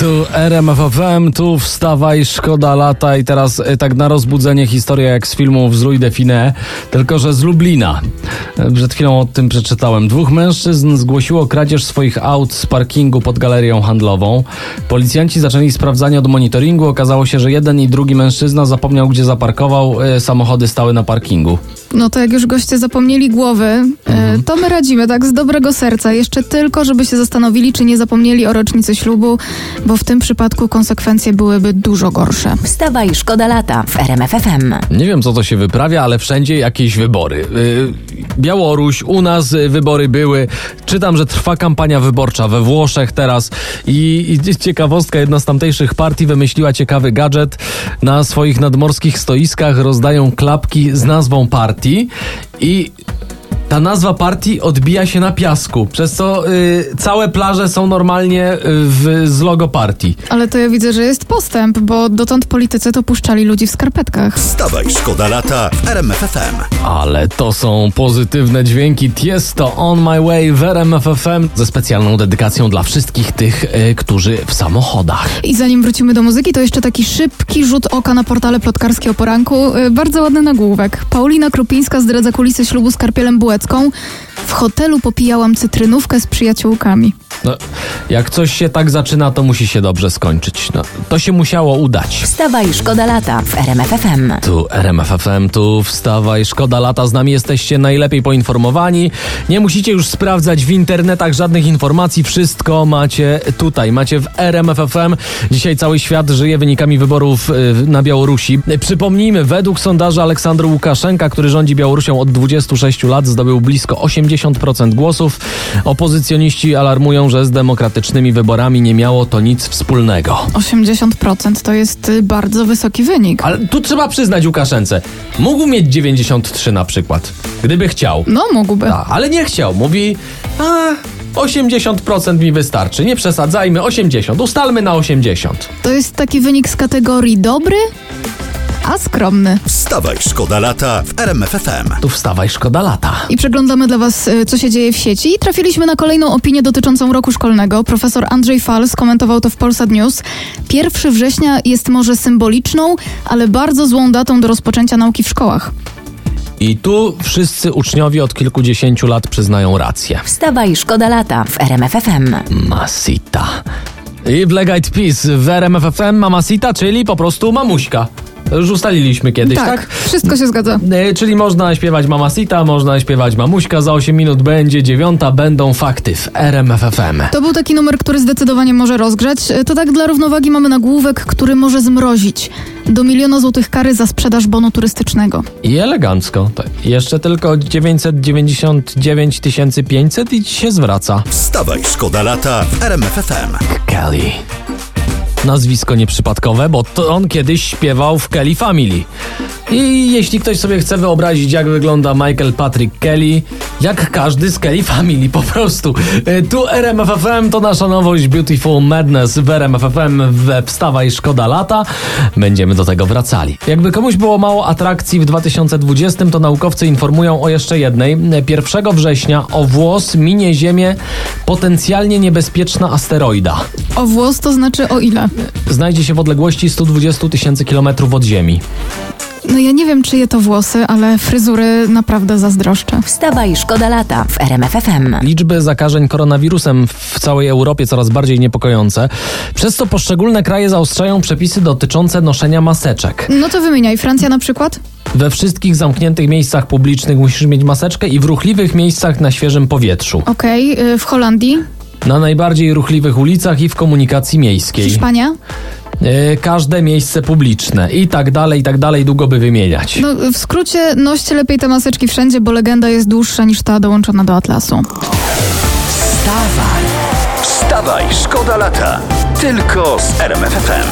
Tu RMFFM, tu wstawaj, szkoda lata i teraz y, tak na rozbudzenie historia jak z filmu Wzrój Define, tylko że z Lublina. Y, Przed chwilą o tym przeczytałem. Dwóch mężczyzn zgłosiło kradzież swoich aut z parkingu pod galerią handlową. Policjanci zaczęli sprawdzanie od monitoringu. Okazało się, że jeden i drugi mężczyzna zapomniał, gdzie zaparkował. Y, Samochody stały na parkingu. No to jak już goście zapomnieli głowy, e, to my radzimy tak z dobrego serca. Jeszcze tylko, żeby się zastanowili, czy nie zapomnieli o rocznicy ślubu, bo w tym przypadku konsekwencje byłyby dużo gorsze. Wstawaj, szkoda lata w RMFFM. Nie wiem, co to się wyprawia, ale wszędzie jakieś wybory. Yy, Białoruś, u nas y, wybory były. Czytam, że trwa kampania wyborcza we Włoszech teraz i, i ciekawostka, jedna z tamtejszych partii wymyśliła ciekawy gadżet. Na swoich nadmorskich stoiskach rozdają klapki z nazwą partii i ta nazwa partii odbija się na piasku, przez co y, całe plaże są normalnie y, w, z logo partii. Ale to ja widzę, że jest postęp, bo dotąd politycy to puszczali ludzi w skarpetkach. Wstawaj, szkoda lata w RMFFM. Ale to są pozytywne dźwięki Tiesto On My Way w RMFFM ze specjalną dedykacją dla wszystkich tych, y, którzy w samochodach. I zanim wrócimy do muzyki, to jeszcze taki szybki rzut oka na portale plotkarskie o poranku. Y, Bardzo ładny nagłówek. Paulina Krupińska zdradza kulisy ślubu z Karpielem W hotelu popijałam cytrynówkę z przyjaciółkami. No, jak coś się tak zaczyna, to musi się dobrze skończyć. No, to się musiało udać. Wstawaj, szkoda lata w RMFFM. Tu RMFFM, tu wstawaj, szkoda lata, z nami jesteście najlepiej poinformowani. Nie musicie już sprawdzać w internetach żadnych informacji, wszystko macie tutaj, macie w RMFFM. Dzisiaj cały świat żyje wynikami wyborów y, na Białorusi. Przypomnijmy, według sondażu Aleksandra Łukaszenka, który rządzi Białorusią od 26 lat, zdobył blisko 80% głosów. Opozycjoniści alarmują, że z demokratycznymi wyborami nie miało to nic wspólnego. 80% to jest y, bardzo wysoki wynik. Ale tu trzeba przyznać Łukaszence, mógł mieć 93 na przykład, gdyby chciał. No, mógłby. A, ale nie chciał. Mówi, a 80% mi wystarczy, nie przesadzajmy, 80, ustalmy na 80. To jest taki wynik z kategorii dobry, a skromny. Wstawaj, szkoda lata w RMFFM. Tu wstawaj, szkoda lata. I przeglądamy dla Was, y, co się dzieje w sieci. I trafiliśmy na kolejną opinię dotyczącą roku szkolnego. Profesor Andrzej Fal skomentował to w Polsat News. 1 września jest może symboliczną, ale bardzo złą datą do rozpoczęcia nauki w szkołach. I tu wszyscy uczniowie od kilkudziesięciu lat przyznają rację. Wstawaj, szkoda lata w RMFFM. Masita. I Black Eyed Peas w RMFFM Mamacita, czyli po prostu mamuśka. To Już ustaliliśmy kiedyś, tak? wszystko się zgadza. E, Czyli można śpiewać Mamacita, można śpiewać Mamuśka, za 8 minut będzie dziewiąta, będą fakty w RMFFM. To był taki numer, który zdecydowanie może rozgrzać. Y, To tak dla równowagi mamy nagłówek, który może zmrozić. Do miliona złotych kary za sprzedaż bonu turystycznego. I elegancko. To jeszcze tylko 999 500 i ci się zwraca. Wstawaj, szkoda lata w RMFFM. Kelly. Nazwisko nieprzypadkowe, bo to on kiedyś śpiewał w Kelly Family. I jeśli ktoś sobie chce wyobrazić, jak wygląda Michael Patrick Kelly, jak każdy z Kelly Family, po prostu. E, Tu RMFFM to nasza nowość Beautiful Madness w RMFFM we i Szkoda Lata. Będziemy do tego wracali. Jakby komuś było mało atrakcji w 2020, to naukowcy informują o jeszcze jednej. 1 września o włos minie Ziemię potencjalnie niebezpieczna asteroida. O włos to znaczy o ile? Znajdzie się w odległości 120 tysięcy kilometrów od Ziemi. No ja nie wiem, czyje to włosy, ale fryzury naprawdę zazdroszczę. Wstawaj, szkoda lata w RMFFM. Liczby zakażeń koronawirusem w całej Europie coraz bardziej niepokojące. Przez to poszczególne kraje zaostrzają przepisy dotyczące noszenia maseczek. No to wymieniaj. Francja na przykład? We wszystkich zamkniętych miejscach publicznych musisz mieć maseczkę i w ruchliwych miejscach na świeżym powietrzu. Okej. y, W Holandii? Na najbardziej ruchliwych ulicach i w komunikacji miejskiej. Hiszpania? E, każde miejsce publiczne i tak dalej, i tak dalej, długo by wymieniać. No w skrócie noście lepiej te maseczki wszędzie, bo legenda jest dłuższa niż ta dołączona do Atlasu. Wstawaj, Wstawaj, szkoda lata. Tylko z RMFFM.